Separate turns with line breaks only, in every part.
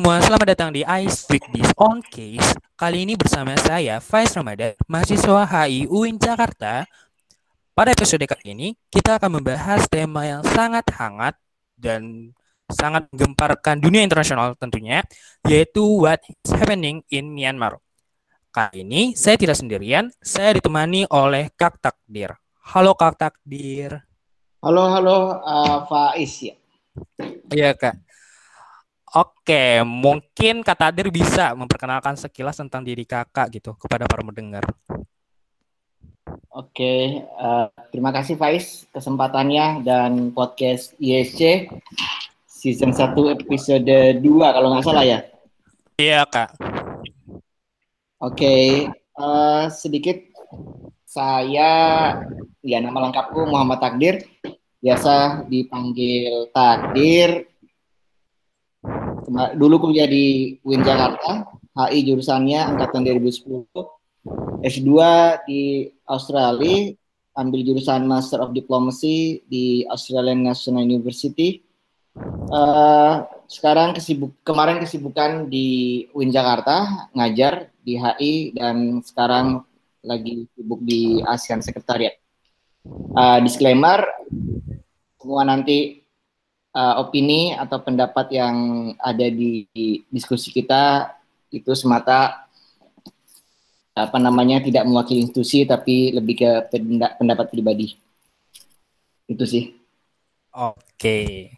Semua, selamat datang di Ice This On Case. Kali ini bersama saya, Faiz Ramadan, mahasiswa HI UIN Jakarta. Pada episode kali ini, kita akan membahas tema yang sangat hangat dan sangat menggemparkan dunia internasional tentunya, yaitu what is happening in Myanmar. Kali ini saya tidak sendirian, saya ditemani oleh Kak Takdir. Halo Kak Takdir.
Halo, halo uh, Faiz ya.
Iya Kak. Oke, mungkin Kak Takdir bisa memperkenalkan sekilas tentang diri kakak gitu kepada para mendengar.
Oke, uh, terima kasih Faiz kesempatannya dan podcast ISC season 1 episode 2 kalau nggak salah ya.
Iya Kak.
Oke, uh, sedikit saya ya nama lengkapku Muhammad Takdir, biasa dipanggil Takdir. Dulu kuliah di UIN Jakarta, HI jurusannya angkatan 2010. S2 di Australia, ambil jurusan Master of Diplomacy di Australian National University. Uh, sekarang kesibuk kemarin kesibukan di UIN Jakarta ngajar di HI dan sekarang lagi sibuk di ASEAN Sekretariat. Uh, disclaimer, semua nanti uh, opini atau pendapat yang ada di, di diskusi kita itu semata apa namanya tidak mewakili institusi tapi lebih ke pendapat pribadi. Itu sih.
Oke.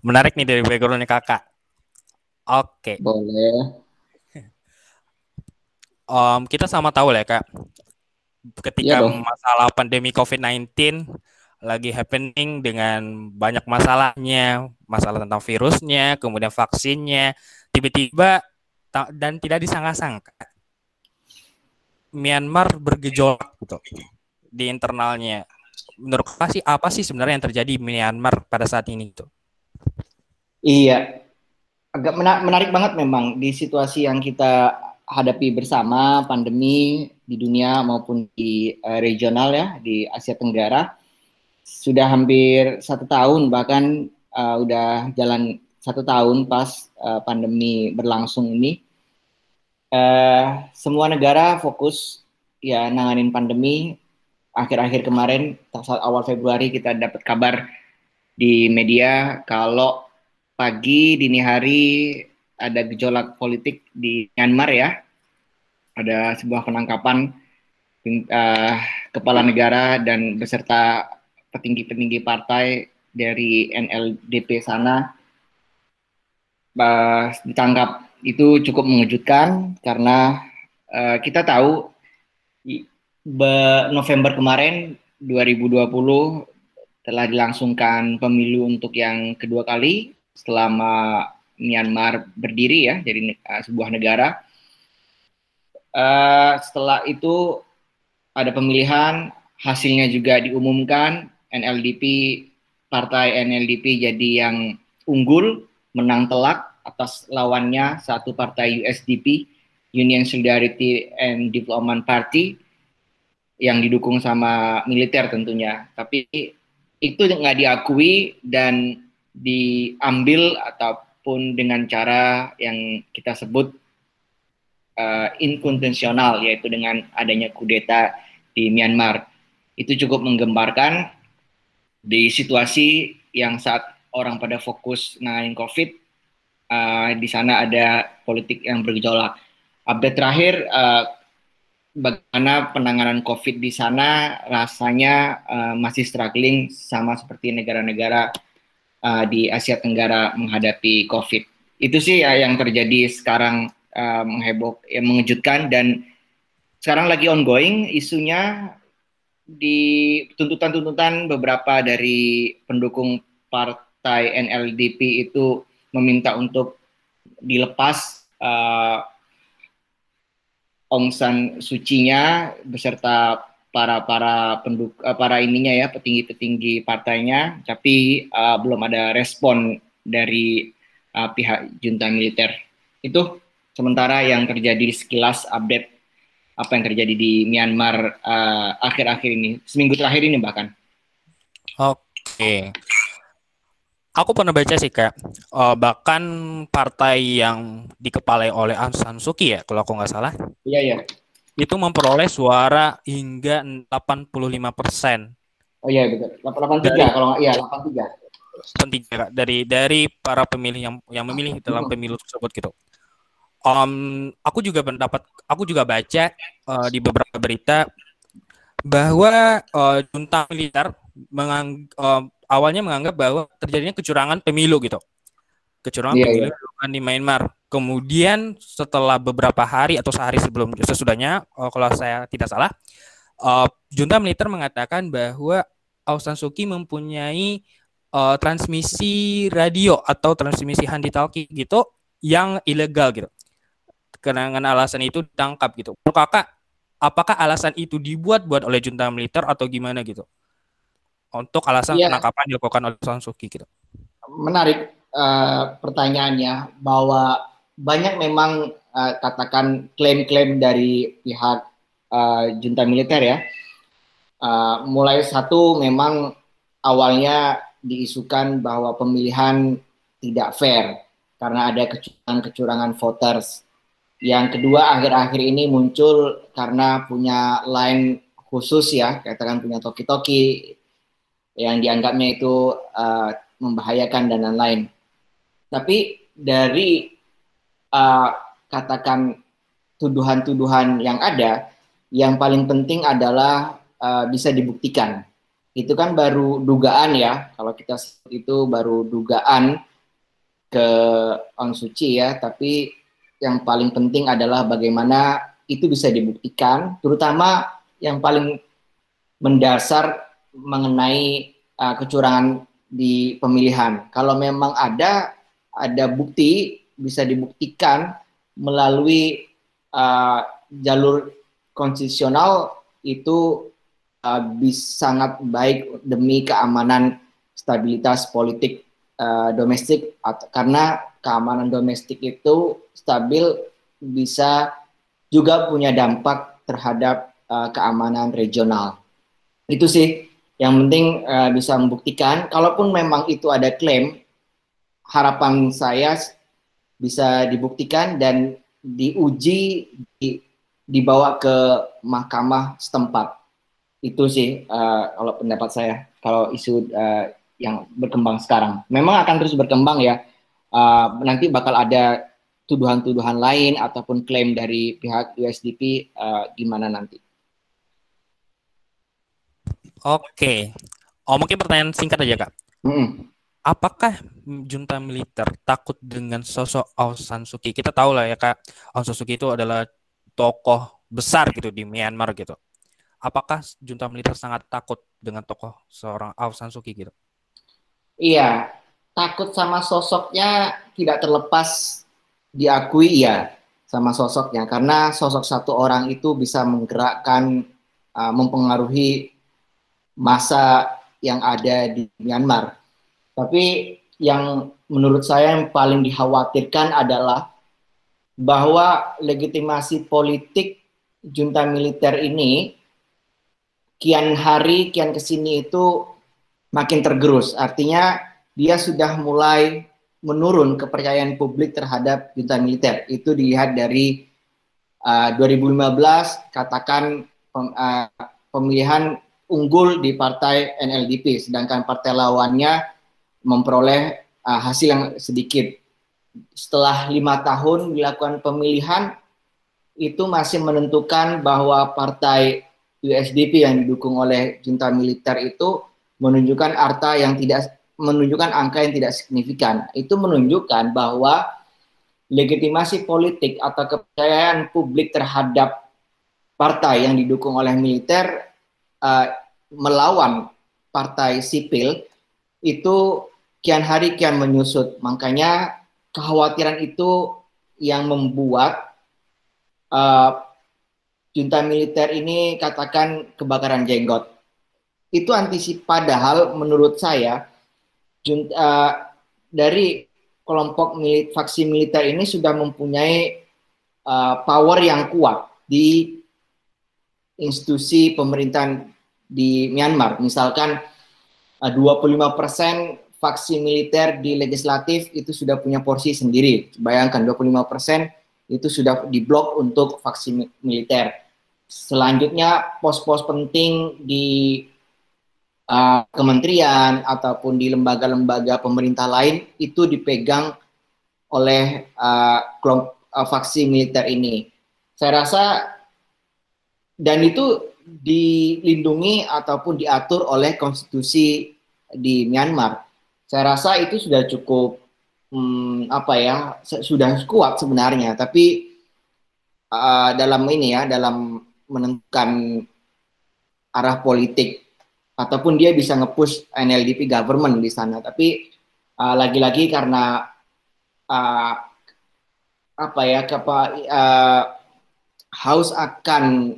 Menarik nih dari backgroundnya kakak. Oke. Okay.
Boleh.
Um, kita sama tahu lah ya kak. Ketika ya masalah pandemi COVID-19 lagi happening dengan banyak masalahnya, masalah tentang virusnya, kemudian vaksinnya, tiba-tiba dan tidak disangka-sangka Myanmar bergejolak gitu di internalnya. Menurut apa sih apa sih sebenarnya yang terjadi di Myanmar pada saat ini itu?
Iya, agak menarik banget memang di situasi yang kita hadapi bersama pandemi di dunia maupun di uh, regional ya di Asia Tenggara sudah hampir satu tahun bahkan uh, udah jalan satu tahun pas uh, pandemi berlangsung ini uh, semua negara fokus ya nanganin pandemi akhir-akhir kemarin saat awal Februari kita dapat kabar di media kalau pagi dini hari ada gejolak politik di Myanmar ya. Ada sebuah penangkapan uh, kepala negara dan beserta petinggi-petinggi partai dari NLDP sana uh, ditangkap. Itu cukup mengejutkan karena uh, kita tahu November kemarin 2020 telah dilangsungkan pemilu untuk yang kedua kali selama Myanmar berdiri ya jadi uh, sebuah negara. Uh, setelah itu ada pemilihan, hasilnya juga diumumkan. NLDP partai NLDP jadi yang unggul, menang telak atas lawannya satu partai USDP Union Solidarity and Development Party yang didukung sama militer tentunya. Tapi itu nggak diakui dan diambil ataupun dengan cara yang kita sebut uh, inkonvensional yaitu dengan adanya kudeta di Myanmar. Itu cukup menggembarkan di situasi yang saat orang pada fokus nanganin COVID, uh, di sana ada politik yang bergejolak. Update terakhir, uh, bagaimana penanganan COVID di sana rasanya uh, masih struggling sama seperti negara-negara uh, di Asia Tenggara menghadapi COVID. Itu sih ya yang terjadi sekarang uh, mengheboh, yang mengejutkan dan sekarang lagi ongoing isunya di tuntutan-tuntutan beberapa dari pendukung partai NLDP itu meminta untuk dilepas uh, Aung San Suu Kyi-nya beserta para para penduk uh, para ininya ya petinggi-petinggi partainya. Tapi uh, belum ada respon dari uh, pihak junta militer itu. Sementara yang terjadi sekilas update apa yang terjadi di Myanmar akhir-akhir uh, ini seminggu terakhir ini bahkan
oke aku pernah baca sih kak, uh, bahkan partai yang dikepalai oleh Aung San Suu Kyi ya, kalau aku nggak salah.
Iya iya.
Itu memperoleh suara hingga 85 persen.
Oh iya betul. 83 kalau nggak iya 83
penting kak dari dari para pemilih yang yang memilih dalam pemilu tersebut gitu. Um, aku juga mendapat, aku juga baca uh, di beberapa berita bahwa uh, junta militer mengang, uh, awalnya menganggap bahwa terjadinya kecurangan pemilu gitu. Kecurangan yeah, pemilu yeah. di Myanmar. Kemudian setelah beberapa hari atau sehari sebelum sesudahnya, uh, kalau saya tidak salah, uh, junta militer mengatakan bahwa Aung San Suu Kyi mempunyai uh, transmisi radio atau transmisi handi talkie gitu yang ilegal gitu. Karena alasan itu ditangkap gitu. Kakak, apakah alasan itu dibuat buat oleh junta militer atau gimana gitu? untuk alasan ya. penangkapan dilakukan oleh Sang Suki gitu.
Menarik uh, pertanyaannya bahwa banyak memang uh, katakan klaim-klaim dari pihak uh, junta militer ya. Uh, mulai satu memang awalnya diisukan bahwa pemilihan tidak fair karena ada kecurangan-kecurangan voters. Yang kedua akhir-akhir ini muncul karena punya line khusus ya, katakan punya toki-toki yang dianggapnya itu uh, membahayakan dan lain-lain. Tapi dari uh, katakan tuduhan-tuduhan yang ada, yang paling penting adalah uh, bisa dibuktikan. Itu kan baru dugaan ya, kalau kita itu baru dugaan ke On Suci ya, tapi yang paling penting adalah bagaimana itu bisa dibuktikan, terutama yang paling mendasar mengenai uh, kecurangan di pemilihan. Kalau memang ada ada bukti bisa dibuktikan melalui uh, jalur konstitusional itu uh, bisa sangat baik demi keamanan stabilitas politik uh, domestik karena keamanan domestik itu stabil bisa juga punya dampak terhadap uh, keamanan regional. Itu sih yang penting uh, bisa membuktikan. Kalaupun memang itu ada klaim, harapan saya bisa dibuktikan dan diuji, di, dibawa ke mahkamah setempat. Itu sih uh, kalau pendapat saya. Kalau isu uh, yang berkembang sekarang, memang akan terus berkembang ya. Uh, nanti bakal ada tuduhan-tuduhan lain ataupun klaim dari pihak USDP uh, gimana nanti.
Oke. Oh mungkin pertanyaan singkat aja kak. Mm. Apakah junta militer takut dengan sosok Aung San Suu Kyi? Kita tahu lah ya kak, Aung San Suu Kyi itu adalah tokoh besar gitu di Myanmar gitu. Apakah junta militer sangat takut dengan tokoh seorang Aung San Suu Kyi gitu?
Iya, takut sama sosoknya tidak terlepas diakui ya sama sosoknya karena sosok satu orang itu bisa menggerakkan uh, mempengaruhi masa yang ada di Myanmar. Tapi yang menurut saya yang paling dikhawatirkan adalah bahwa legitimasi politik junta militer ini kian hari kian ke sini itu makin tergerus. Artinya dia sudah mulai menurun kepercayaan publik terhadap junta militer. Itu dilihat dari uh, 2015 katakan uh, pemilihan unggul di partai NLDP, sedangkan partai lawannya memperoleh uh, hasil yang sedikit. Setelah lima tahun dilakukan pemilihan, itu masih menentukan bahwa partai USDP yang didukung oleh junta militer itu menunjukkan arta yang tidak menunjukkan angka yang tidak signifikan. Itu menunjukkan bahwa legitimasi politik atau kepercayaan publik terhadap partai yang didukung oleh militer uh, melawan partai sipil itu kian hari kian menyusut. Makanya kekhawatiran itu yang membuat uh, junta militer ini katakan kebakaran jenggot. Itu antisip padahal menurut saya junta, uh, dari kelompok milit, faksi militer ini sudah mempunyai uh, power yang kuat di institusi pemerintahan di Myanmar. Misalkan 25% eh, faksi militer di legislatif itu sudah punya porsi sendiri. Bayangkan 25% itu sudah diblok untuk faksi militer. Selanjutnya pos-pos penting di uh, kementerian ataupun di lembaga-lembaga pemerintah lain itu dipegang oleh uh, kelompok uh, faksi militer ini. Saya rasa dan itu dilindungi ataupun diatur oleh konstitusi di Myanmar. Saya rasa itu sudah cukup hmm, apa ya sudah kuat sebenarnya. Tapi uh, dalam ini ya dalam menentukan arah politik ataupun dia bisa ngepush NLDP government di sana. Tapi uh, lagi-lagi karena uh, apa ya kepa, uh, haus akan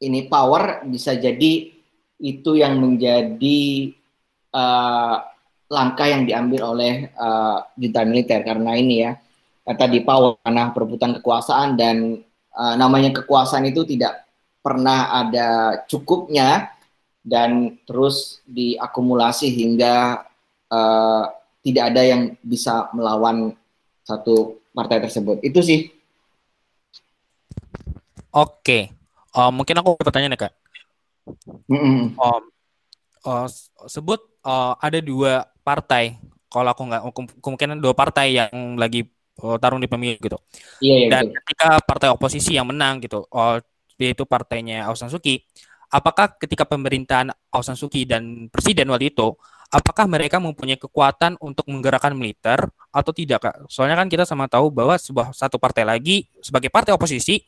ini power bisa jadi itu yang menjadi uh, langkah yang diambil oleh uh, militer karena ini ya tadi power karena perebutan kekuasaan dan uh, namanya kekuasaan itu tidak pernah ada cukupnya dan terus diakumulasi hingga uh, tidak ada yang bisa melawan satu partai tersebut. Itu sih.
Oke, uh, mungkin aku bertanya nih kak. Mm -hmm. um, uh, sebut uh, ada dua partai. Kalau aku nggak kemungkinan dua partai yang lagi uh, tarung di pemilu gitu. Iya, iya, Dan betul. ketika partai oposisi yang menang gitu, uh, yaitu partainya Aung San Suu Kyi, apakah ketika pemerintahan Aung San Suu Kyi dan presiden waktu itu apakah mereka mempunyai kekuatan untuk menggerakkan militer atau tidak kak? Soalnya kan kita sama tahu bahwa sebuah satu partai lagi sebagai partai oposisi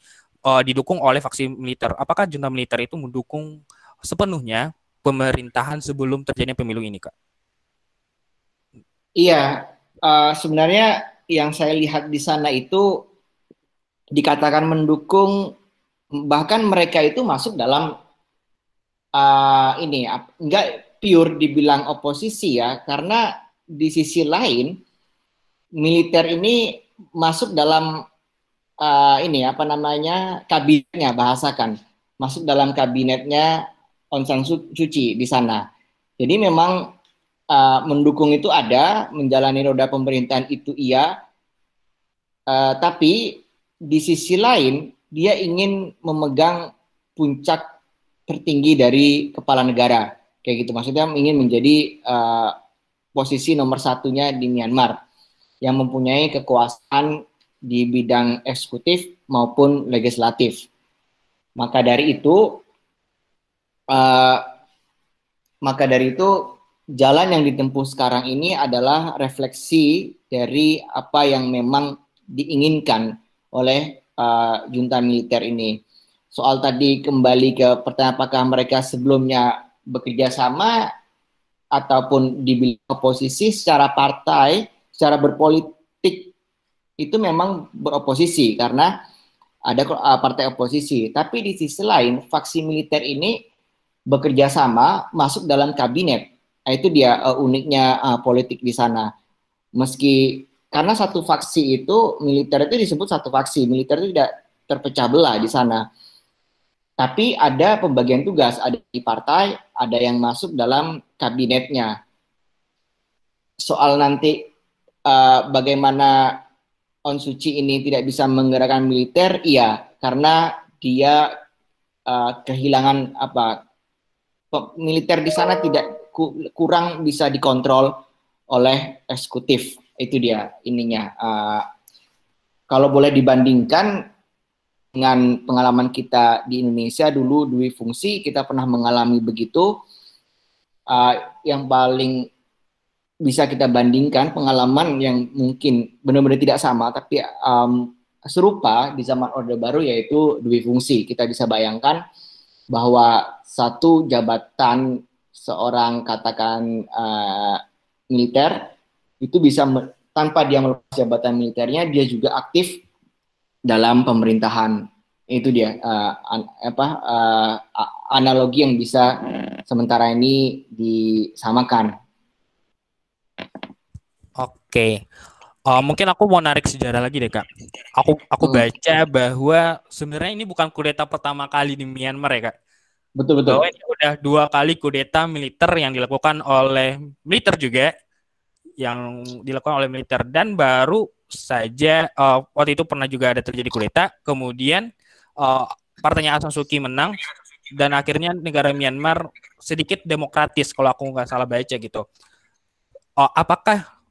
uh, didukung oleh faksi militer. Apakah junta militer itu mendukung sepenuhnya pemerintahan sebelum terjadinya pemilu ini kak?
Iya, uh, sebenarnya yang saya lihat di sana itu dikatakan mendukung bahkan mereka itu masuk dalam uh, ini enggak pure dibilang oposisi ya, karena di sisi lain militer ini masuk dalam uh, ini apa namanya kabinetnya bahasakan masuk dalam kabinetnya Aung Kyi di sana. Jadi memang uh, mendukung itu ada, menjalani roda pemerintahan itu iya, uh, tapi di sisi lain dia ingin memegang puncak tertinggi dari kepala negara kayak gitu maksudnya ingin menjadi uh, posisi nomor satunya di Myanmar yang mempunyai kekuasaan di bidang eksekutif maupun legislatif. Maka dari itu, uh, maka dari itu jalan yang ditempuh sekarang ini adalah refleksi dari apa yang memang diinginkan oleh uh, junta militer ini. Soal tadi kembali ke pertanyaan apakah mereka sebelumnya bekerja sama ataupun di oposisi secara partai, secara berpolitik itu memang beroposisi karena ada uh, partai oposisi. Tapi di sisi lain faksi militer ini bekerja sama masuk dalam kabinet. Nah, itu dia uh, uniknya uh, politik di sana. Meski karena satu faksi itu militer itu disebut satu faksi, militer itu tidak terpecah belah di sana. Tapi ada pembagian tugas, ada di partai, ada yang masuk dalam kabinetnya. Soal nanti uh, bagaimana On Suci ini tidak bisa menggerakkan militer, iya, karena dia uh, kehilangan apa militer di sana tidak kurang bisa dikontrol oleh eksekutif. Itu dia ininya. Uh, kalau boleh dibandingkan dengan pengalaman kita di Indonesia dulu dui fungsi kita pernah mengalami begitu. Uh, yang paling bisa kita bandingkan pengalaman yang mungkin benar-benar tidak sama tapi um, serupa di zaman Orde Baru yaitu dui fungsi. Kita bisa bayangkan bahwa satu jabatan seorang katakan uh, militer itu bisa tanpa dia melepas jabatan militernya dia juga aktif dalam pemerintahan itu dia uh, an, apa uh, analogi yang bisa sementara ini disamakan.
Oke, uh, mungkin aku mau narik sejarah lagi deh kak. Aku aku hmm. baca bahwa sebenarnya ini bukan kudeta pertama kali di Myanmar ya kak.
Betul betul.
Bahwa ini udah dua kali kudeta militer yang dilakukan oleh militer juga, yang dilakukan oleh militer dan baru saja uh, waktu itu pernah juga ada terjadi kudeta, kemudian uh, partainya Aung San menang dan akhirnya negara Myanmar sedikit demokratis kalau aku nggak salah baca gitu. Uh, apakah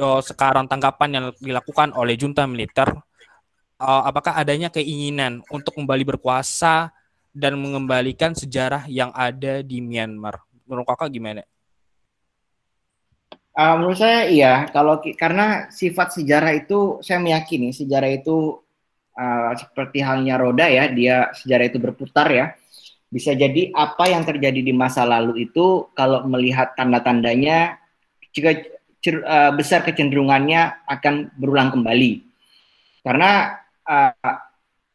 uh, sekarang tanggapan yang dilakukan oleh junta militer, uh, apakah adanya keinginan untuk kembali berkuasa dan mengembalikan sejarah yang ada di Myanmar. Menurut kakak gimana?
Uh, menurut saya iya, kalau karena sifat sejarah itu saya meyakini sejarah itu uh, seperti halnya roda ya, dia sejarah itu berputar ya. Bisa jadi apa yang terjadi di masa lalu itu kalau melihat tanda-tandanya jika uh, besar kecenderungannya akan berulang kembali. Karena uh,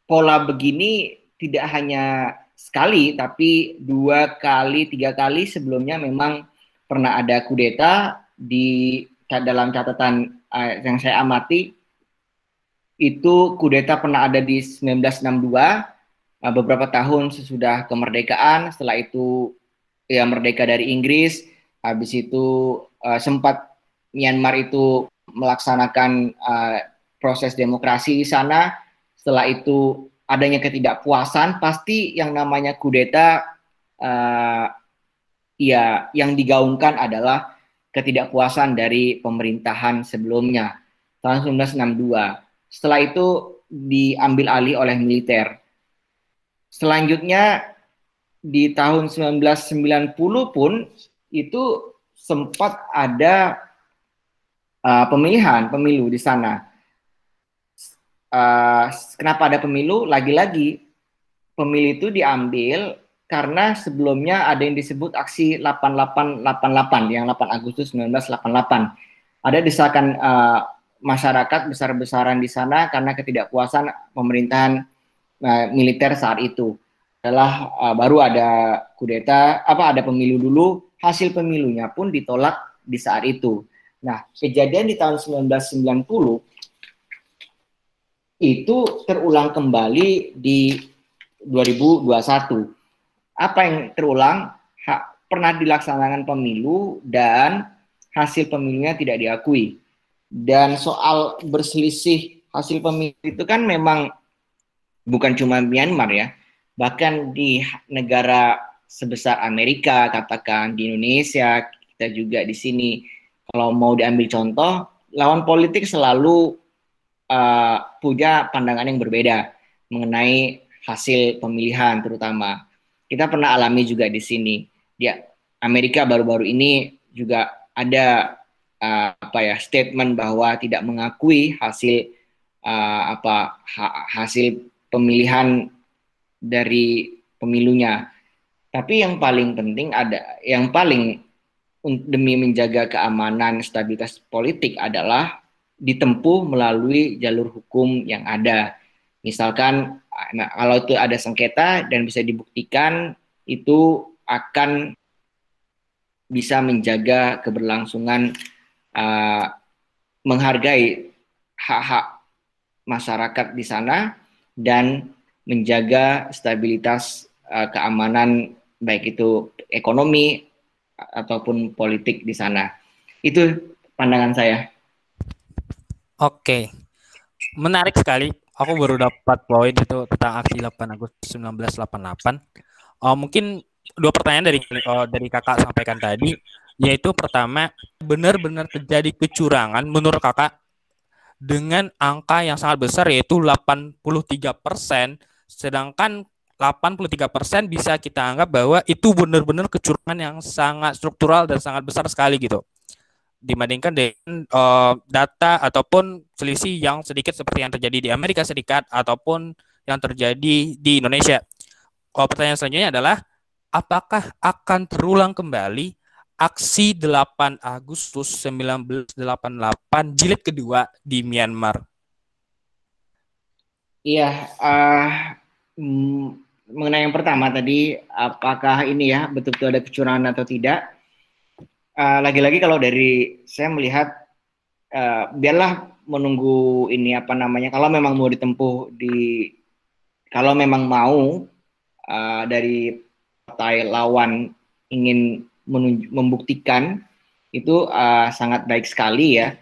pola begini tidak hanya sekali, tapi dua kali, tiga kali sebelumnya memang pernah ada kudeta di dalam catatan uh, yang saya amati itu kudeta pernah ada di 1962 uh, eh, beberapa tahun sesudah kemerdekaan. Setelah itu ya merdeka dari Inggris. Habis itu uh, sempat Myanmar itu melaksanakan uh, proses demokrasi di sana. Setelah itu adanya ketidakpuasan, pasti yang namanya kudeta uh, ya yang digaungkan adalah ketidakpuasan dari pemerintahan sebelumnya tahun 1962. Setelah itu diambil alih oleh militer. Selanjutnya di tahun 1990 pun itu sempat ada uh, pemilihan pemilu di sana uh, kenapa ada pemilu? Lagi-lagi pemilu itu diambil karena sebelumnya ada yang disebut aksi 8888 yang 8 Agustus 1988. Ada desakan uh, masyarakat besar-besaran di sana karena ketidakpuasan pemerintahan uh, militer saat itu. Adalah uh, baru ada kudeta, apa ada pemilu dulu, hasil pemilunya pun ditolak di saat itu. Nah, kejadian di tahun 1990 itu terulang kembali di 2021. Apa yang terulang? Ha, pernah dilaksanakan pemilu dan hasil pemilunya tidak diakui. Dan soal berselisih hasil pemilu itu kan memang bukan cuma Myanmar ya, bahkan di negara sebesar Amerika, katakan di Indonesia, kita juga di sini. Kalau mau diambil contoh, lawan politik selalu uh, punya pandangan yang berbeda mengenai hasil pemilihan terutama. Kita pernah alami juga di sini. Di Amerika baru-baru ini juga ada uh, apa ya statement bahwa tidak mengakui hasil uh, apa ha hasil pemilihan dari pemilunya. Tapi yang paling penting ada yang paling demi menjaga keamanan stabilitas politik adalah ditempuh melalui jalur hukum yang ada. Misalkan kalau itu ada sengketa dan bisa dibuktikan itu akan bisa menjaga keberlangsungan uh, menghargai hak-hak masyarakat di sana dan menjaga stabilitas uh, keamanan baik itu ekonomi ataupun politik di sana. Itu pandangan saya.
Oke. Menarik sekali. Aku baru dapat poin itu tentang aksi 8 Agustus 1988. Uh, mungkin dua pertanyaan dari uh, dari Kakak sampaikan tadi yaitu pertama benar-benar terjadi kecurangan menurut Kakak dengan angka yang sangat besar yaitu 83 persen sedangkan 83 persen bisa kita anggap bahwa itu benar-benar kecurangan yang sangat struktural dan sangat besar sekali gitu dibandingkan dengan uh, data ataupun selisih yang sedikit seperti yang terjadi di Amerika Serikat ataupun yang terjadi di Indonesia. Kalau pertanyaan selanjutnya adalah apakah akan terulang kembali aksi 8 Agustus 1988 jilid kedua di Myanmar?
Iya, uh, mengenai yang pertama tadi, apakah ini ya betul-betul ada kecurangan atau tidak? Eh, lagi-lagi kalau dari saya melihat uh, biarlah menunggu ini apa namanya kalau memang mau ditempuh di kalau memang mau uh, dari partai lawan ingin membuktikan itu uh, sangat baik sekali ya.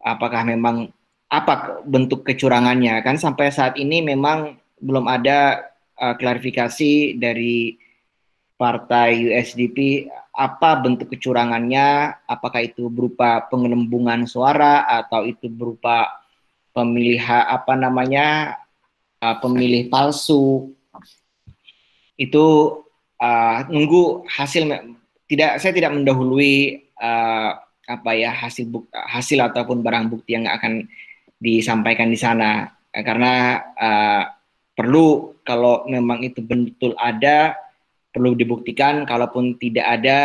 Apakah memang apa bentuk kecurangannya? Kan sampai saat ini memang belum ada uh, klarifikasi dari partai USDP apa bentuk kecurangannya, apakah itu berupa pengelembungan suara atau itu berupa pemilih apa namanya uh, pemilih palsu. Itu uh, nunggu hasil tidak saya tidak mendahului uh, apa ya hasil buk, hasil ataupun barang bukti yang akan disampaikan di sana. Karena uh, perlu kalau memang itu betul ada perlu dibuktikan kalaupun tidak ada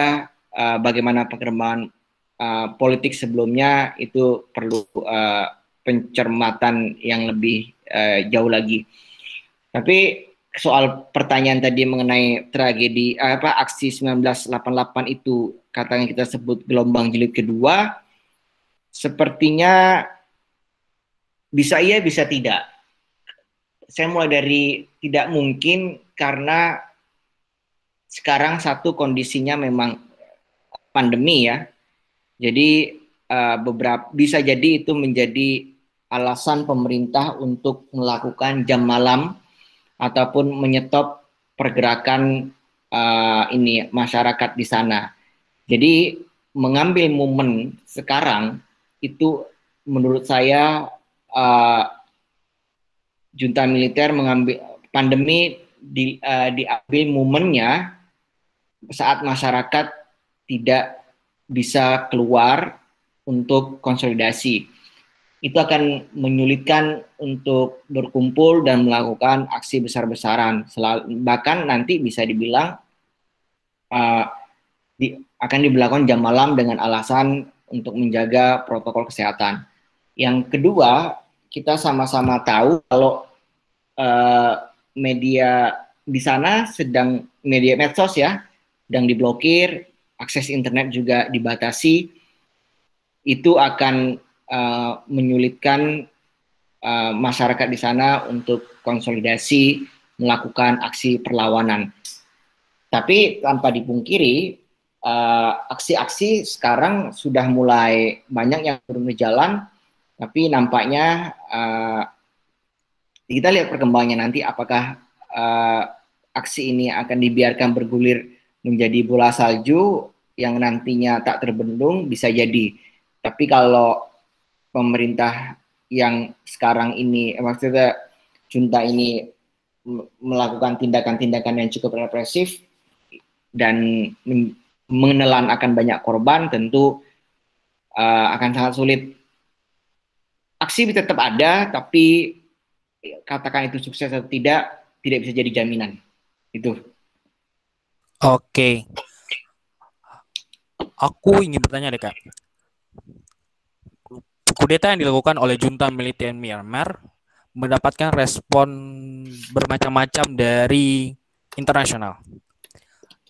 uh, bagaimana perkembangan uh, politik sebelumnya itu perlu uh, pencermatan yang lebih uh, jauh lagi. Tapi soal pertanyaan tadi mengenai tragedi apa aksi 1988 itu katanya kita sebut gelombang jilid kedua sepertinya bisa iya bisa tidak. Saya mulai dari tidak mungkin karena sekarang satu kondisinya memang pandemi ya jadi uh, beberapa bisa jadi itu menjadi alasan pemerintah untuk melakukan jam malam ataupun menyetop pergerakan uh, ini masyarakat di sana. Jadi mengambil momen sekarang itu menurut saya uh, junta militer mengambil pandemi di, uh, diambil momennya saat masyarakat tidak bisa keluar untuk konsolidasi itu akan menyulitkan untuk berkumpul dan melakukan aksi besar-besaran. Bahkan nanti bisa dibilang uh, di, akan diberlakukan jam malam dengan alasan untuk menjaga protokol kesehatan. Yang kedua, kita sama-sama tahu kalau uh, media di sana sedang media medsos ya, sedang diblokir, akses internet juga dibatasi. Itu akan uh, menyulitkan uh, masyarakat di sana untuk konsolidasi melakukan aksi perlawanan. Tapi tanpa dipungkiri, uh, aksi-aksi sekarang sudah mulai banyak yang turun di jalan, tapi nampaknya uh, kita lihat perkembangannya nanti apakah uh, aksi ini akan dibiarkan bergulir menjadi bola salju yang nantinya tak terbendung bisa jadi. Tapi kalau pemerintah yang sekarang ini maksudnya junta ini melakukan tindakan-tindakan yang cukup represif dan menelan akan banyak korban tentu uh, akan sangat sulit. Aksi tetap ada tapi katakan itu sukses atau tidak tidak bisa jadi jaminan. Itu
oke aku ingin bertanya deh kak kudeta yang dilakukan oleh junta militer Myanmar mendapatkan respon bermacam-macam dari internasional.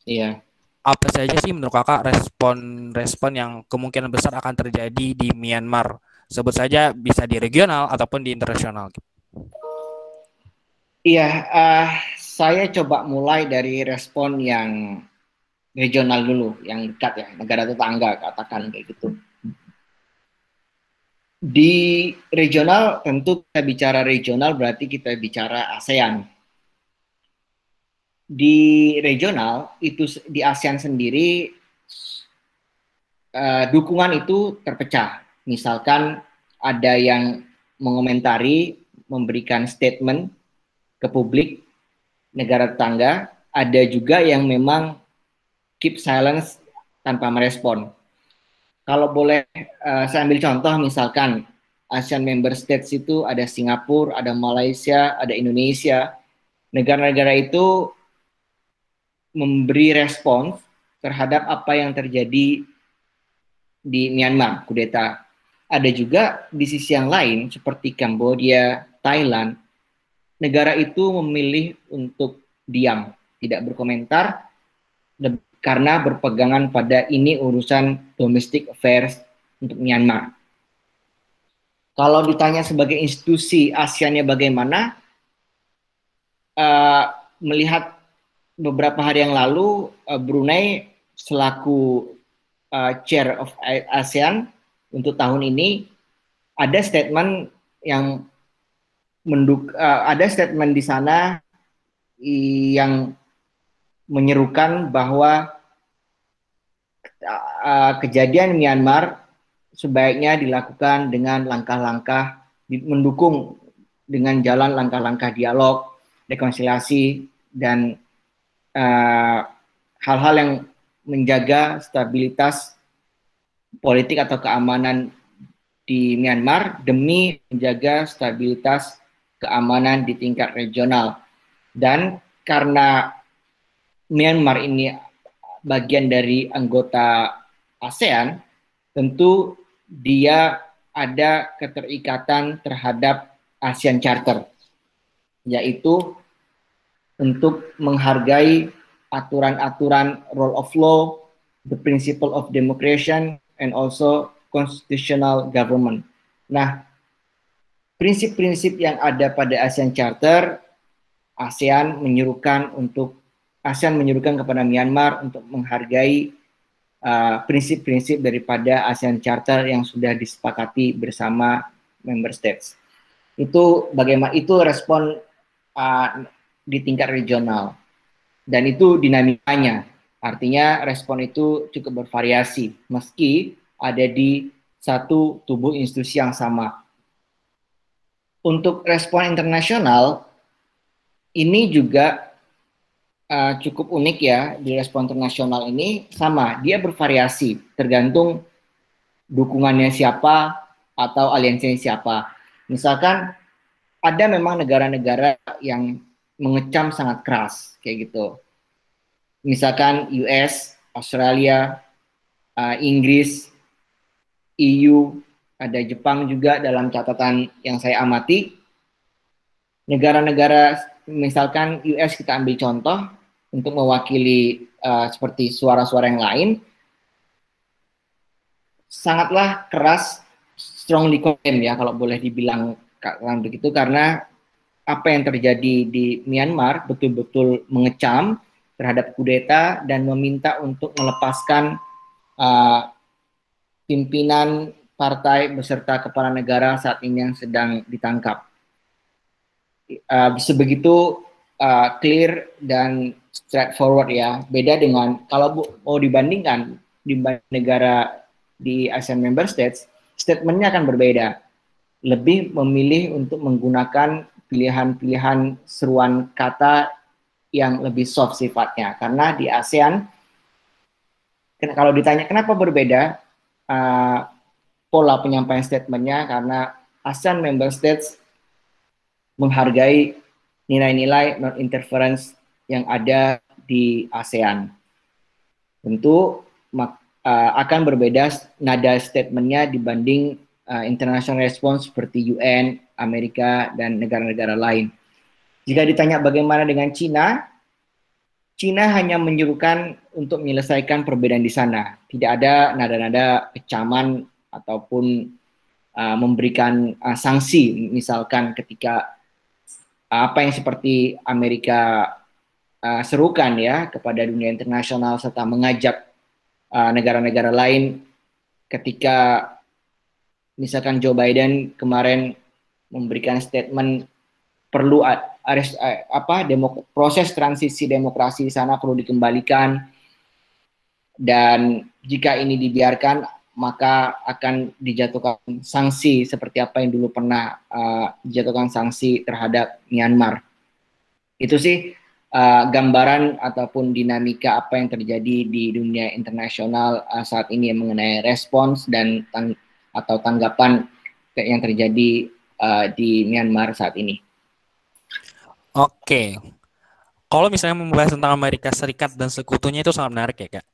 Iya.
Apa saja sih menurut kakak respon-respon yang kemungkinan besar akan terjadi di Myanmar? Sebut saja bisa di regional ataupun di internasional.
Iya, uh, saya coba mulai dari respon yang regional dulu, yang dekat ya, negara tetangga katakan kayak gitu. Di regional tentu kita bicara regional berarti kita bicara ASEAN. Di regional itu di ASEAN sendiri uh, dukungan itu terpecah. Misalkan ada yang mengomentari, memberikan statement ke publik negara tetangga, ada juga yang memang keep silence tanpa merespon kalau boleh uh, saya ambil contoh misalkan ASEAN member states itu ada Singapura, ada Malaysia, ada Indonesia. Negara-negara itu memberi respons terhadap apa yang terjadi di Myanmar, kudeta. Ada juga di sisi yang lain seperti Kamboja, Thailand, negara itu memilih untuk diam, tidak berkomentar, karena berpegangan pada ini urusan domestic affairs untuk Myanmar. Kalau ditanya sebagai institusi ASEAN-nya bagaimana, uh, melihat beberapa hari yang lalu uh, Brunei selaku uh, chair of ASEAN untuk tahun ini ada statement yang menduk uh, ada statement di sana yang menyerukan bahwa uh, kejadian Myanmar sebaiknya dilakukan dengan langkah-langkah mendukung dengan jalan langkah-langkah dialog, rekonsiliasi dan Eh, hal-hal uh, yang menjaga stabilitas politik atau keamanan di Myanmar demi menjaga stabilitas keamanan di tingkat regional. Dan karena Myanmar ini bagian dari anggota ASEAN, tentu dia ada keterikatan terhadap ASEAN Charter, yaitu untuk menghargai aturan-aturan rule of law, the principle of democracy, and also constitutional government. Nah, prinsip-prinsip yang ada pada ASEAN Charter, ASEAN menyuruhkan untuk ASEAN menyuruhkan kepada Myanmar untuk menghargai uh, prinsip-prinsip uh, daripada ASEAN Charter yang sudah disepakati bersama member states. Itu bagaimana itu respon uh, di tingkat regional. Dan itu dinamikanya. Artinya respon itu cukup bervariasi meski ada di satu tubuh institusi yang sama. Untuk respon internasional ini juga uh, cukup unik ya di respon internasional ini sama dia bervariasi tergantung dukungannya siapa atau aliansinya siapa. Misalkan ada memang negara-negara yang mengecam sangat keras kayak gitu. Misalkan US, Australia, uh, Inggris, EU, ada Jepang juga dalam catatan yang saya amati. Negara-negara misalkan US kita ambil contoh untuk mewakili uh, seperti suara-suara yang lain sangatlah keras strongly condemn ya kalau boleh dibilang begitu karena apa yang terjadi di Myanmar betul-betul mengecam terhadap kudeta dan meminta untuk melepaskan uh, pimpinan partai beserta kepala negara saat ini yang sedang ditangkap. Uh, sebegitu uh, clear dan straightforward ya. Beda dengan kalau mau dibandingkan di negara di ASEAN Member States, statementnya akan berbeda. Lebih memilih untuk menggunakan pilihan-pilihan seruan kata yang lebih soft sifatnya. Karena di ASEAN, kalau ditanya kenapa berbeda uh, pola penyampaian statementnya, karena ASEAN member states menghargai nilai-nilai non-interference yang ada di ASEAN. Tentu uh, akan berbeda nada statementnya dibanding uh, international response seperti UN, Amerika, dan negara-negara lain. Jika ditanya bagaimana dengan Cina, Cina hanya menyuruhkan untuk menyelesaikan perbedaan di sana. Tidak ada nada-nada kecaman ataupun uh, memberikan uh, sanksi, misalkan ketika uh, apa yang seperti Amerika uh, serukan ya kepada dunia internasional serta mengajak uh, negara-negara uh, lain ketika misalkan Joe Biden kemarin memberikan statement perlu ares, apa demok, proses transisi demokrasi di sana perlu dikembalikan dan jika ini dibiarkan maka akan dijatuhkan sanksi seperti apa yang dulu pernah uh, dijatuhkan sanksi terhadap Myanmar. Itu sih uh, gambaran ataupun dinamika apa yang terjadi di dunia internasional uh, saat ini mengenai respons dan tang atau tanggapan yang terjadi uh, di Myanmar saat ini.
Oke, kalau misalnya membahas tentang Amerika Serikat dan sekutunya itu sangat menarik ya kak.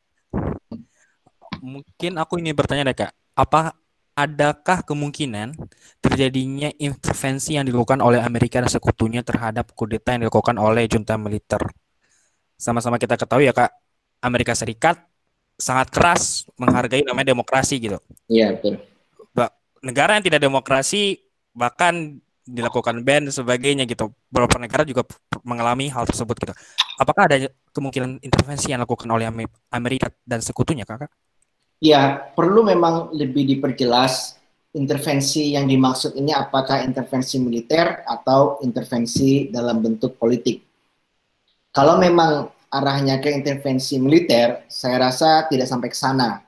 Mungkin aku ini bertanya deh kak, apa adakah kemungkinan terjadinya intervensi yang dilakukan oleh Amerika dan sekutunya terhadap kudeta yang dilakukan oleh junta militer? Sama-sama kita ketahui ya kak, Amerika Serikat sangat keras menghargai namanya demokrasi gitu.
Iya betul.
Negara yang tidak demokrasi bahkan dilakukan ban dan sebagainya gitu. Beberapa negara juga mengalami hal tersebut gitu. apakah ada kemungkinan intervensi yang dilakukan oleh Amerika dan sekutunya, kakak?
Ya, perlu memang lebih diperjelas intervensi yang dimaksud ini apakah intervensi militer atau intervensi dalam bentuk politik. Kalau memang arahnya ke intervensi militer, saya rasa tidak sampai ke sana.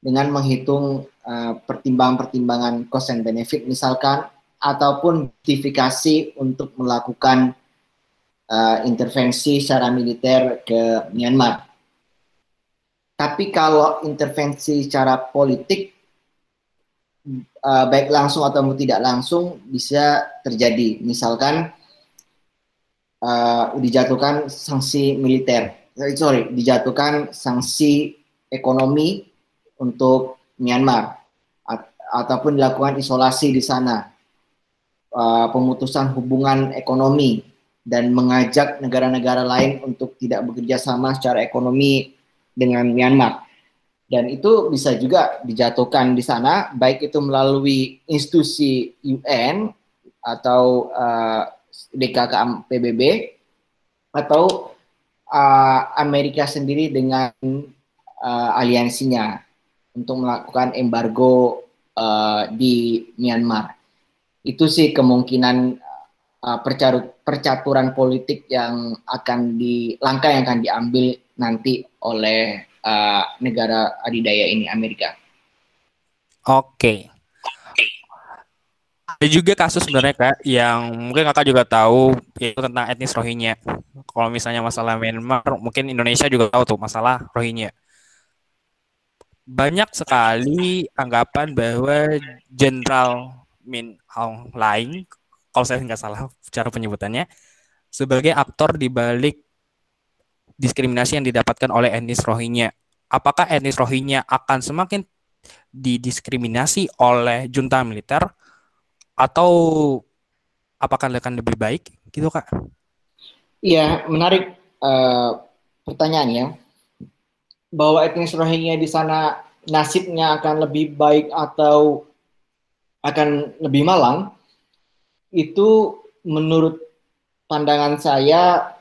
Dengan menghitung uh, pertimbangan-pertimbangan cost and benefit misalkan, ataupun justifikasi untuk melakukan uh, intervensi secara militer ke Myanmar. Tapi kalau intervensi secara politik, uh, baik langsung atau tidak langsung bisa terjadi. Misalkan uh, dijatuhkan sanksi militer, sorry, dijatuhkan sanksi ekonomi untuk Myanmar, at ataupun dilakukan isolasi di sana, uh, pemutusan hubungan ekonomi dan mengajak negara-negara lain untuk tidak bekerja sama secara ekonomi dengan Myanmar. Dan itu bisa juga dijatuhkan di sana, baik itu melalui institusi UN atau uh, DKK PBB atau uh, Amerika sendiri dengan uh, aliansinya untuk melakukan embargo uh, di Myanmar. Itu sih kemungkinan uh, percaturan politik yang akan di langkah yang akan diambil nanti oleh uh, negara adidaya ini Amerika.
Oke. Ada juga kasus sebenarnya kak yang mungkin kakak juga tahu yaitu tentang etnis Rohingya. Kalau misalnya masalah Myanmar, mungkin Indonesia juga tahu tuh masalah Rohingya. Banyak sekali anggapan bahwa Jenderal Min Aung Hlaing, kalau saya nggak salah cara penyebutannya, sebagai aktor di balik diskriminasi yang didapatkan oleh etnis Rohingya. Apakah etnis Rohingya akan semakin didiskriminasi oleh junta militer atau apakah akan lebih baik gitu kak?
Iya menarik uh, pertanyaannya bahwa etnis Rohingya di sana nasibnya akan lebih baik atau akan lebih malang itu menurut pandangan saya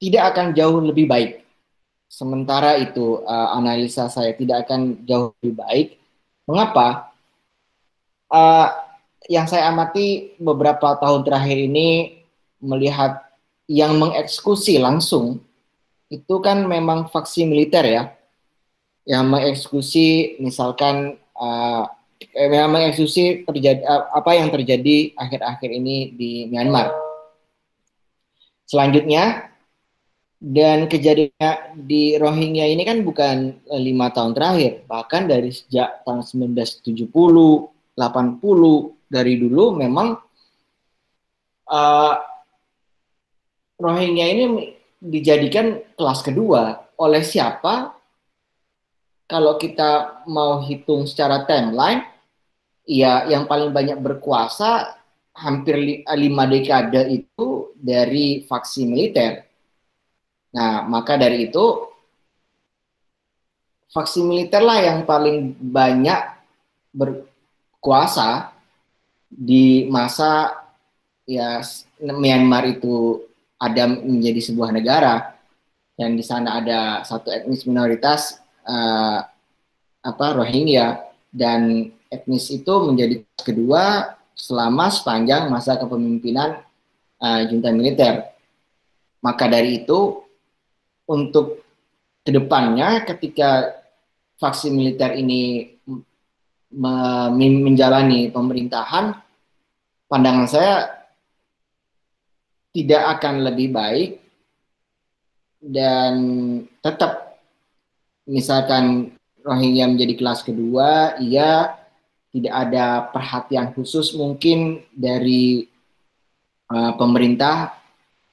tidak akan jauh lebih baik. Sementara itu uh, analisa saya tidak akan jauh lebih baik. Mengapa? Uh, yang saya amati beberapa tahun terakhir ini melihat yang mengeksekusi langsung itu kan memang faksi militer ya, yang mengeksekusi misalkan uh, yang mengeksekusi terjadi apa yang terjadi akhir-akhir ini di Myanmar. Selanjutnya dan kejadiannya di Rohingya ini kan bukan eh, lima tahun terakhir, bahkan dari sejak tahun 1970, 80 dari dulu memang uh, Rohingya ini dijadikan kelas kedua. Oleh siapa? Kalau kita mau hitung secara timeline, ya yang paling banyak berkuasa hampir lima dekade itu dari faksi militer Nah, maka dari itu faksi militer lah yang paling banyak berkuasa di masa ya Myanmar itu ada menjadi sebuah negara dan di sana ada satu etnis minoritas uh, apa Rohingya dan etnis itu menjadi kedua selama sepanjang masa kepemimpinan uh, junta militer. Maka dari itu untuk ke depannya ketika faksi militer ini menjalani pemerintahan, pandangan saya tidak akan lebih baik dan tetap misalkan Rohingya menjadi kelas kedua, ia tidak ada perhatian khusus mungkin dari uh, pemerintah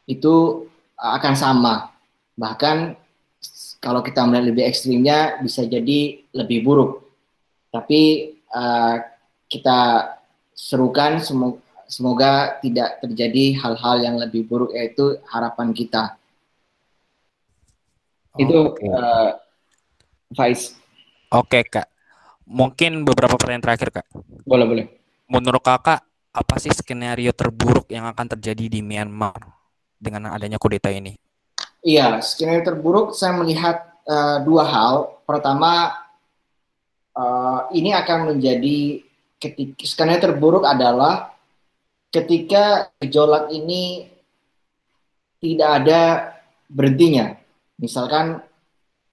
itu akan sama Bahkan kalau kita melihat lebih ekstrimnya bisa jadi lebih buruk. Tapi uh, kita serukan semoga, semoga tidak terjadi hal-hal yang lebih buruk yaitu harapan kita. Oh, Itu okay. uh, Faiz.
Oke okay, kak. Mungkin beberapa pertanyaan terakhir kak.
Boleh boleh.
Menurut kakak apa sih skenario terburuk yang akan terjadi di Myanmar dengan adanya kudeta ini?
Iya, skenario terburuk saya melihat uh, dua hal. Pertama, uh, ini akan menjadi ketika skenario terburuk adalah ketika gejolak ini tidak ada berhentinya. Misalkan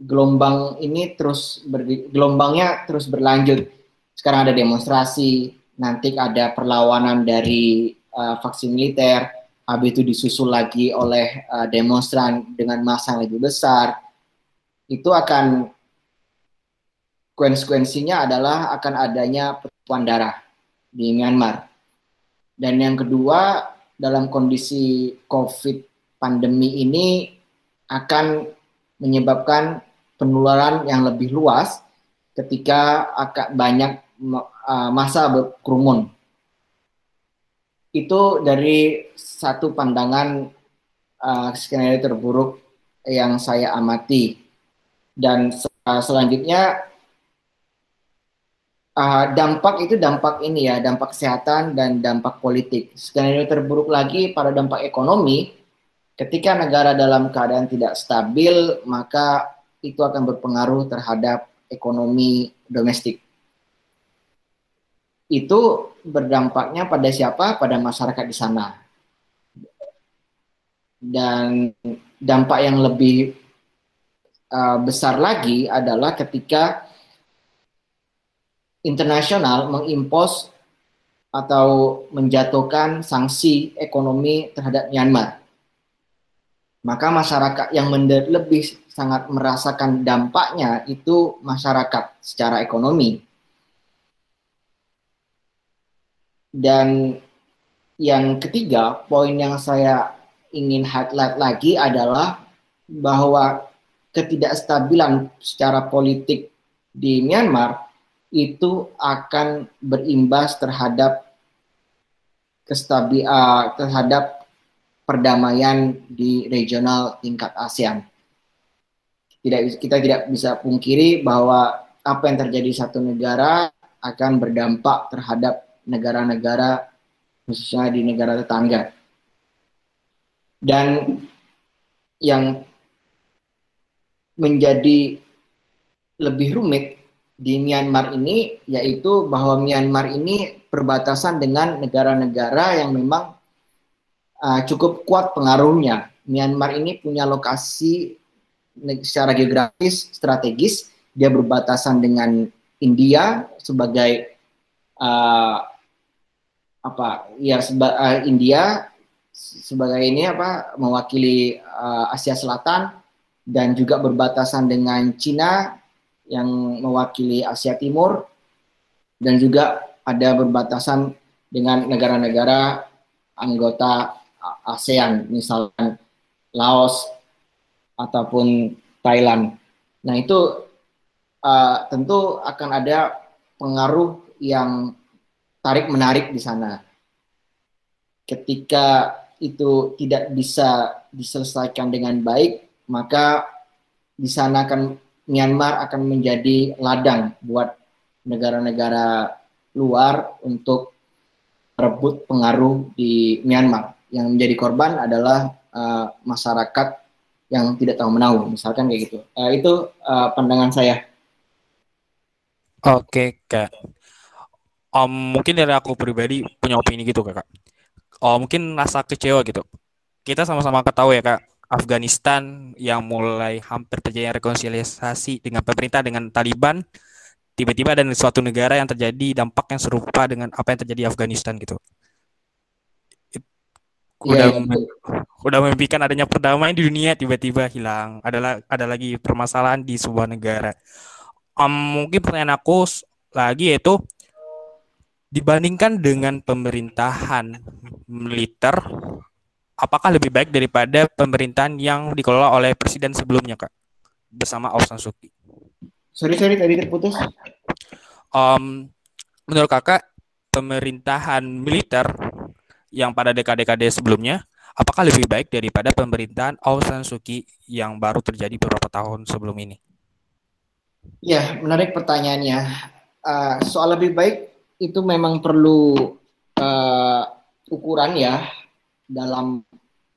gelombang ini terus ber, gelombangnya terus berlanjut. Sekarang ada demonstrasi, nanti ada perlawanan dari uh, vaksin militer, habis itu disusul lagi oleh uh, demonstran dengan massa yang lebih besar. Itu akan konsekuensinya adalah akan adanya pertumpahan darah di Myanmar. Dan yang kedua, dalam kondisi COVID pandemi ini akan menyebabkan penularan yang lebih luas ketika banyak uh, masa berkerumun. Itu dari satu pandangan uh, skenario terburuk yang saya amati. Dan uh, selanjutnya uh, dampak itu dampak ini ya, dampak kesehatan dan dampak politik. Skenario terburuk lagi pada dampak ekonomi, ketika negara dalam keadaan tidak stabil, maka itu akan berpengaruh terhadap ekonomi domestik. Itu berdampaknya pada siapa? Pada masyarakat di sana. Dan dampak yang lebih uh, besar lagi adalah ketika internasional mengimpos atau menjatuhkan sanksi ekonomi terhadap Myanmar. Maka masyarakat yang lebih sangat merasakan dampaknya itu masyarakat secara ekonomi. Dan yang ketiga, poin yang saya ingin highlight lagi adalah bahwa ketidakstabilan secara politik di Myanmar itu akan berimbas terhadap kestabil uh, terhadap perdamaian di regional tingkat ASEAN. Tidak kita tidak bisa pungkiri bahwa apa yang terjadi di satu negara akan berdampak terhadap negara-negara khususnya di negara tetangga. Dan yang menjadi lebih rumit di Myanmar ini yaitu bahwa Myanmar ini perbatasan dengan negara-negara yang memang uh, cukup kuat pengaruhnya. Myanmar ini punya lokasi secara geografis strategis, dia berbatasan dengan India sebagai uh, apa ya seba, uh, India sebagai ini apa mewakili uh, Asia Selatan dan juga berbatasan dengan Cina yang mewakili Asia Timur dan juga ada berbatasan dengan negara-negara anggota ASEAN misalkan Laos ataupun Thailand. Nah itu uh, tentu akan ada pengaruh yang tarik menarik di sana. Ketika itu tidak bisa diselesaikan dengan baik, maka di sana akan Myanmar akan menjadi ladang buat negara-negara luar untuk merebut pengaruh di Myanmar. Yang menjadi korban adalah uh, masyarakat yang tidak tahu menahu, misalkan kayak gitu. Uh, itu uh, pandangan saya.
Oke, kak. Um, mungkin dari aku pribadi punya opini gitu, kakak. Oh, mungkin rasa kecewa gitu. Kita sama-sama ketahui ya, kak Afghanistan yang mulai hampir terjadi rekonsiliasi dengan pemerintah dengan Taliban tiba-tiba ada suatu negara yang terjadi dampak yang serupa dengan apa yang terjadi di Afghanistan gitu udah yeah, yeah. udah memimpikan adanya perdamaian di dunia tiba-tiba hilang ada ada lagi permasalahan di sebuah negara um, mungkin pertanyaan aku lagi yaitu dibandingkan dengan pemerintahan militer apakah lebih baik daripada pemerintahan yang dikelola oleh presiden sebelumnya kak bersama Aung San Suu Kyi?
Sorry sorry tadi terputus.
Um, menurut kakak pemerintahan militer yang pada dekade-dekade sebelumnya apakah lebih baik daripada pemerintahan Aung San Suu Kyi yang baru terjadi beberapa tahun sebelum ini?
Ya menarik pertanyaannya. Uh, soal lebih baik itu memang perlu uh, ukuran ya dalam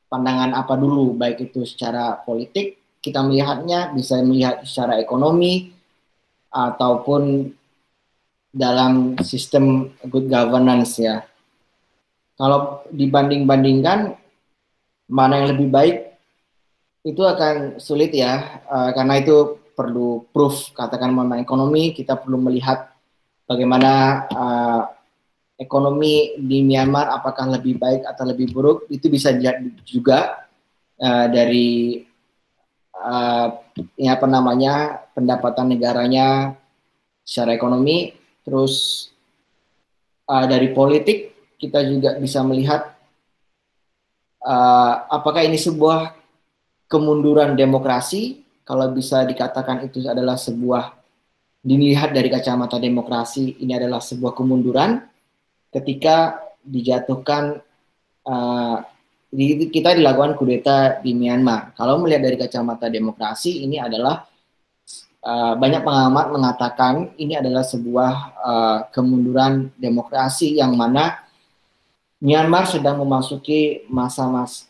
pandangan apa dulu, baik itu secara politik, kita melihatnya bisa melihat secara ekonomi, ataupun dalam sistem good governance ya. Kalau dibanding-bandingkan mana yang lebih baik itu akan sulit ya uh, karena itu perlu proof katakan mana ekonomi kita perlu melihat bagaimana uh, ekonomi di Myanmar apakah lebih baik atau lebih buruk itu bisa dilihat juga uh, dari uh, ya apa namanya pendapatan negaranya secara ekonomi. Terus uh, dari politik kita juga bisa melihat uh, apakah ini sebuah kemunduran demokrasi. Kalau bisa dikatakan itu adalah sebuah dilihat dari kacamata demokrasi ini adalah sebuah kemunduran ketika dijatuhkan uh, kita dilakukan kudeta di Myanmar. Kalau melihat dari kacamata demokrasi ini adalah uh, banyak pengamat mengatakan ini adalah sebuah uh, kemunduran demokrasi yang mana Myanmar sedang memasuki masa-masa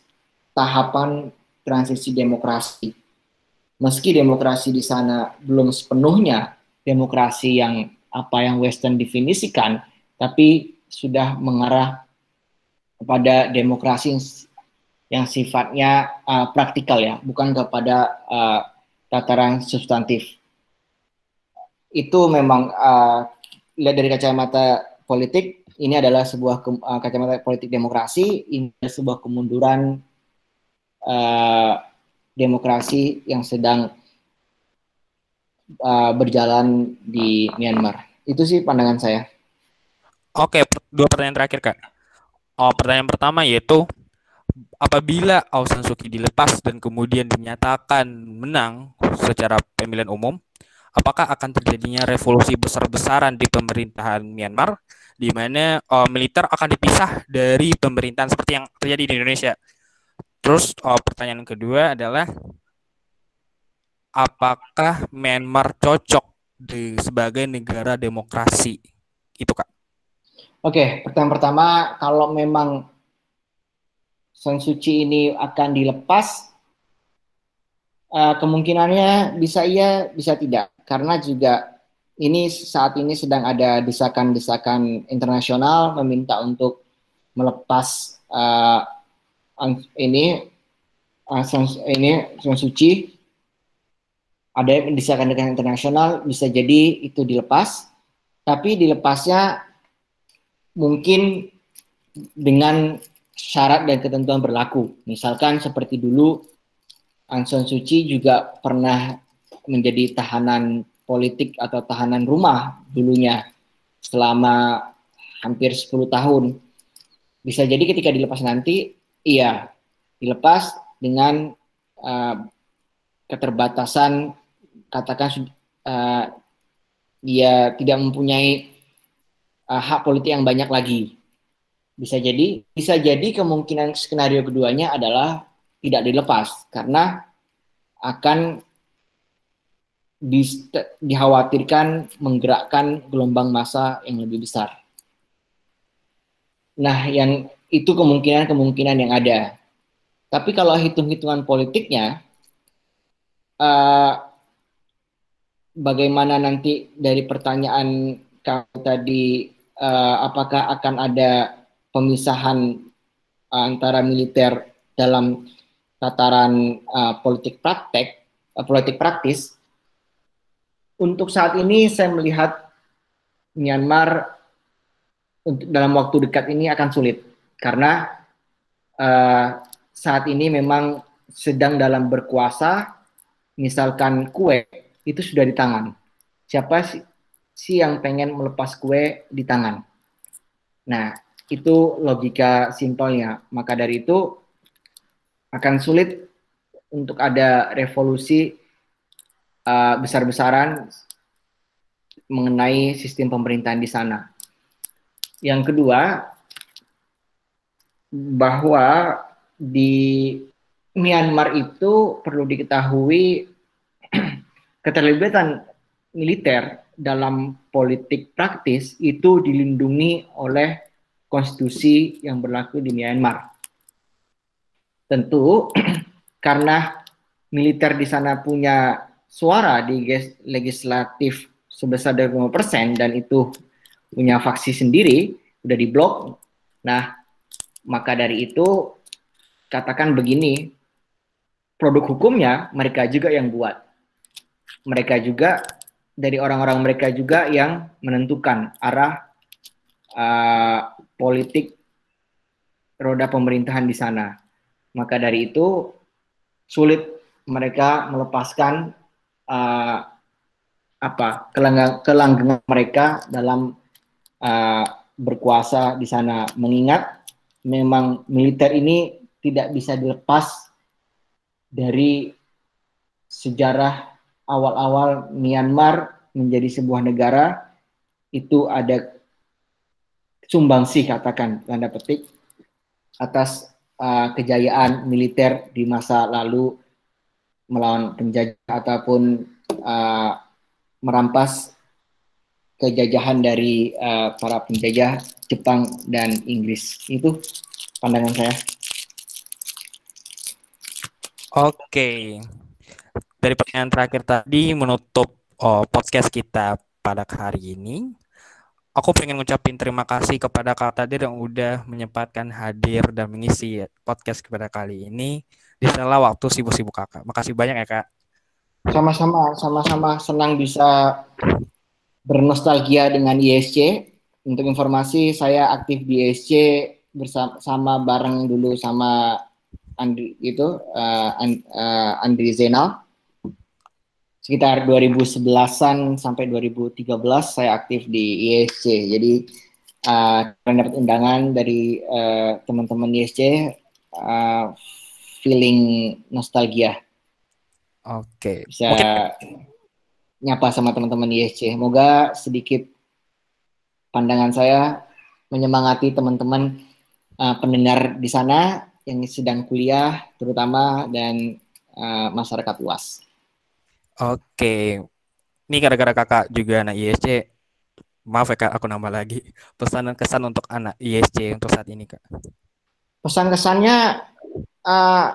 tahapan transisi demokrasi. Meski demokrasi di sana belum sepenuhnya demokrasi yang apa yang Western definisikan, tapi sudah mengarah kepada demokrasi yang, sifatnya uh, praktikal ya, bukan kepada uh, tataran substantif. Itu memang uh, lihat dari kacamata politik ini adalah sebuah ke, uh, kacamata politik demokrasi, ini adalah sebuah kemunduran uh, demokrasi yang sedang uh, berjalan di Myanmar. Itu sih pandangan saya.
Oke, dua pertanyaan terakhir kak. Oh, pertanyaan pertama yaitu apabila Aung San Suu Kyi dilepas dan kemudian dinyatakan menang secara pemilihan umum, apakah akan terjadinya revolusi besar-besaran di pemerintahan Myanmar di mana uh, militer akan dipisah dari pemerintahan seperti yang terjadi di Indonesia. Terus uh, pertanyaan kedua adalah apakah Myanmar cocok di, sebagai negara demokrasi? Itu kak.
Oke, pertanyaan pertama kalau memang San Suu Kyi ini akan dilepas, uh, kemungkinannya bisa iya, bisa tidak, karena juga ini saat ini sedang ada desakan-desakan internasional meminta untuk melepas uh, ini uh, ini Sang Suci ada desakan-desakan internasional bisa jadi itu dilepas tapi dilepasnya mungkin dengan syarat dan ketentuan berlaku misalkan seperti dulu Aung Kyi juga pernah menjadi tahanan politik atau tahanan rumah dulunya selama hampir 10 tahun. Bisa jadi ketika dilepas nanti, iya, dilepas dengan uh, keterbatasan, katakan uh, dia tidak mempunyai uh, hak politik yang banyak lagi. Bisa jadi, bisa jadi kemungkinan skenario keduanya adalah tidak dilepas karena akan di, dikhawatirkan menggerakkan gelombang massa yang lebih besar. Nah, yang itu kemungkinan-kemungkinan yang ada. Tapi kalau hitung-hitungan politiknya, uh, bagaimana nanti dari pertanyaan kamu tadi, uh, apakah akan ada pemisahan uh, antara militer dalam tataran uh, politik praktek, uh, politik praktis, untuk saat ini saya melihat Myanmar dalam waktu dekat ini akan sulit karena uh, saat ini memang sedang dalam berkuasa misalkan kue itu sudah di tangan. Siapa sih, si yang pengen melepas kue di tangan? Nah itu logika simpelnya. Maka dari itu akan sulit untuk ada revolusi uh, besar-besaran mengenai sistem pemerintahan di sana. Yang kedua, bahwa di Myanmar itu perlu diketahui keterlibatan militer dalam politik praktis itu dilindungi oleh konstitusi yang berlaku di Myanmar. tentu karena militer di sana punya suara di legislatif sebesar 25% dan itu punya faksi sendiri, udah diblok. Nah, maka dari itu katakan begini, produk hukumnya mereka juga yang buat. Mereka juga dari orang-orang mereka juga yang menentukan arah uh, politik roda pemerintahan di sana. Maka dari itu sulit mereka melepaskan uh, apa kelanggengan mereka dalam uh, berkuasa di sana. Mengingat memang militer ini tidak bisa dilepas dari sejarah awal-awal Myanmar menjadi sebuah negara itu ada sumbangsih katakan tanda petik atas uh, kejayaan militer di masa lalu melawan penjajah ataupun uh, merampas kejajahan dari uh, para penjajah Jepang dan Inggris. Itu pandangan saya.
Oke. Dari pertanyaan terakhir tadi menutup oh, podcast kita pada hari ini aku pengen ngucapin terima kasih kepada Kak Tadir yang udah menyempatkan hadir dan mengisi podcast kepada kali ini di sela waktu sibuk-sibuk kakak. Makasih banyak ya kak.
Sama-sama, sama-sama senang bisa bernostalgia dengan ISC. Untuk informasi, saya aktif di ISC bersama bareng dulu sama Andri itu uh, Andri Zainal sekitar 2011-an sampai 2013 saya aktif di ISC. Jadi uh, dapat undangan dari uh, teman-teman ISC uh, feeling nostalgia.
Oke.
Okay. Bisa Mungkin... nyapa sama teman-teman ISC. Semoga sedikit pandangan saya menyemangati teman-teman uh, pendengar di sana yang sedang kuliah terutama dan uh, masyarakat luas.
Oke. Ini gara-gara kakak juga anak ISC. Maaf ya kak, aku nambah lagi. Pesan dan kesan untuk anak ISC untuk saat ini kak.
Pesan kesannya uh,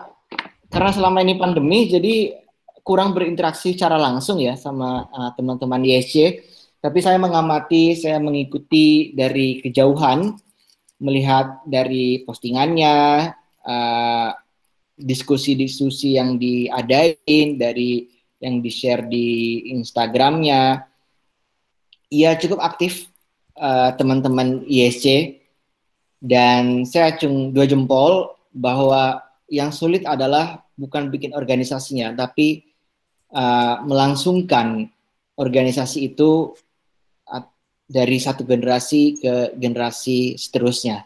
karena selama ini pandemi, jadi kurang berinteraksi secara langsung ya sama uh, teman-teman ISC. Tapi saya mengamati, saya mengikuti dari kejauhan, melihat dari postingannya, uh, diskusi-diskusi yang diadain dari yang di-share di Instagramnya. Ia cukup aktif uh, teman-teman ISC dan saya acung dua jempol bahwa yang sulit adalah bukan bikin organisasinya tapi uh, melangsungkan organisasi itu dari satu generasi ke generasi seterusnya.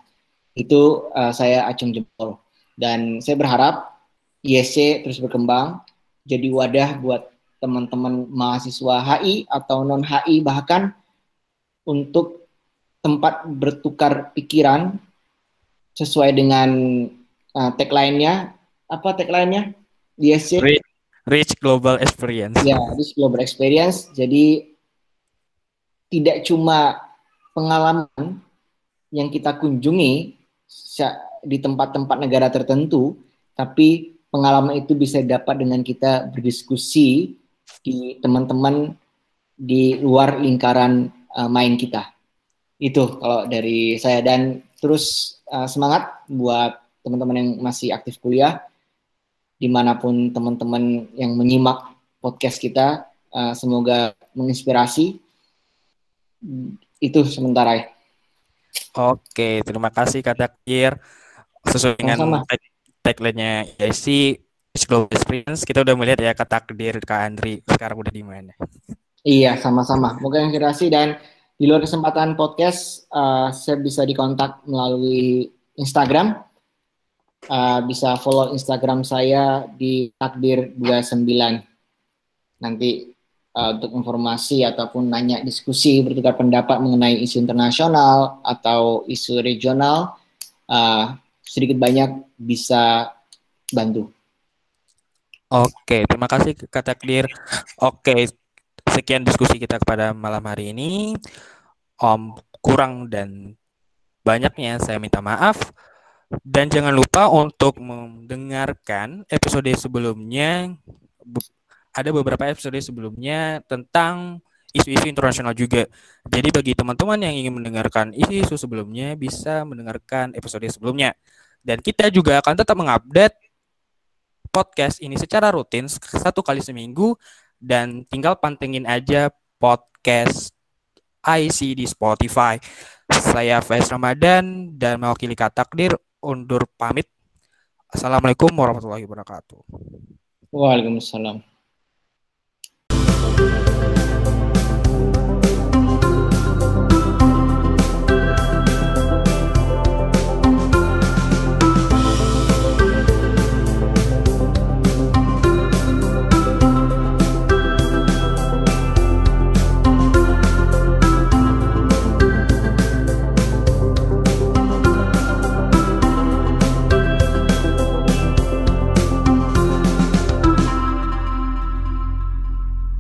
Itu uh, saya acung jempol dan saya berharap ISC terus berkembang jadi wadah buat teman-teman mahasiswa HI atau non HI bahkan untuk tempat bertukar pikiran sesuai dengan uh, tagline-nya. Apa tagline-nya?
DSC Rich, Rich Global Experience.
Ya Rich Global Experience. Jadi tidak cuma pengalaman yang kita kunjungi di tempat-tempat negara tertentu tapi pengalaman itu bisa dapat dengan kita berdiskusi di teman-teman di luar lingkaran uh, main kita. Itu kalau dari saya dan terus uh, semangat buat teman-teman yang masih aktif kuliah di mana pun teman-teman yang menyimak podcast kita uh, semoga menginspirasi itu sementara ya.
Oke, terima kasih Kak Dakir. Sesuai dengan tagline-nya IC Global Experience kita udah melihat ya kata takdir Kak Andri sekarang udah di mana.
Iya, sama-sama. Moga inspirasi dan di luar kesempatan podcast uh, saya bisa dikontak melalui Instagram. Uh, bisa follow Instagram saya di takdir29. Nanti uh, untuk informasi ataupun nanya diskusi bertukar pendapat mengenai isu internasional atau isu regional uh, sedikit banyak bisa bantu.
Oke, terima kasih Kak Takdir. Oke, sekian diskusi kita kepada malam hari ini. Om kurang dan banyaknya saya minta maaf. Dan jangan lupa untuk mendengarkan episode sebelumnya. Ada beberapa episode sebelumnya tentang isu-isu internasional juga. Jadi bagi teman-teman yang ingin mendengarkan isu-isu sebelumnya bisa mendengarkan episode sebelumnya. Dan kita juga akan tetap mengupdate podcast ini secara rutin satu kali seminggu dan tinggal pantengin aja podcast IC di Spotify. Saya Faiz Ramadan dan mewakili Kak Takdir undur pamit. Assalamualaikum warahmatullahi wabarakatuh.
Waalaikumsalam.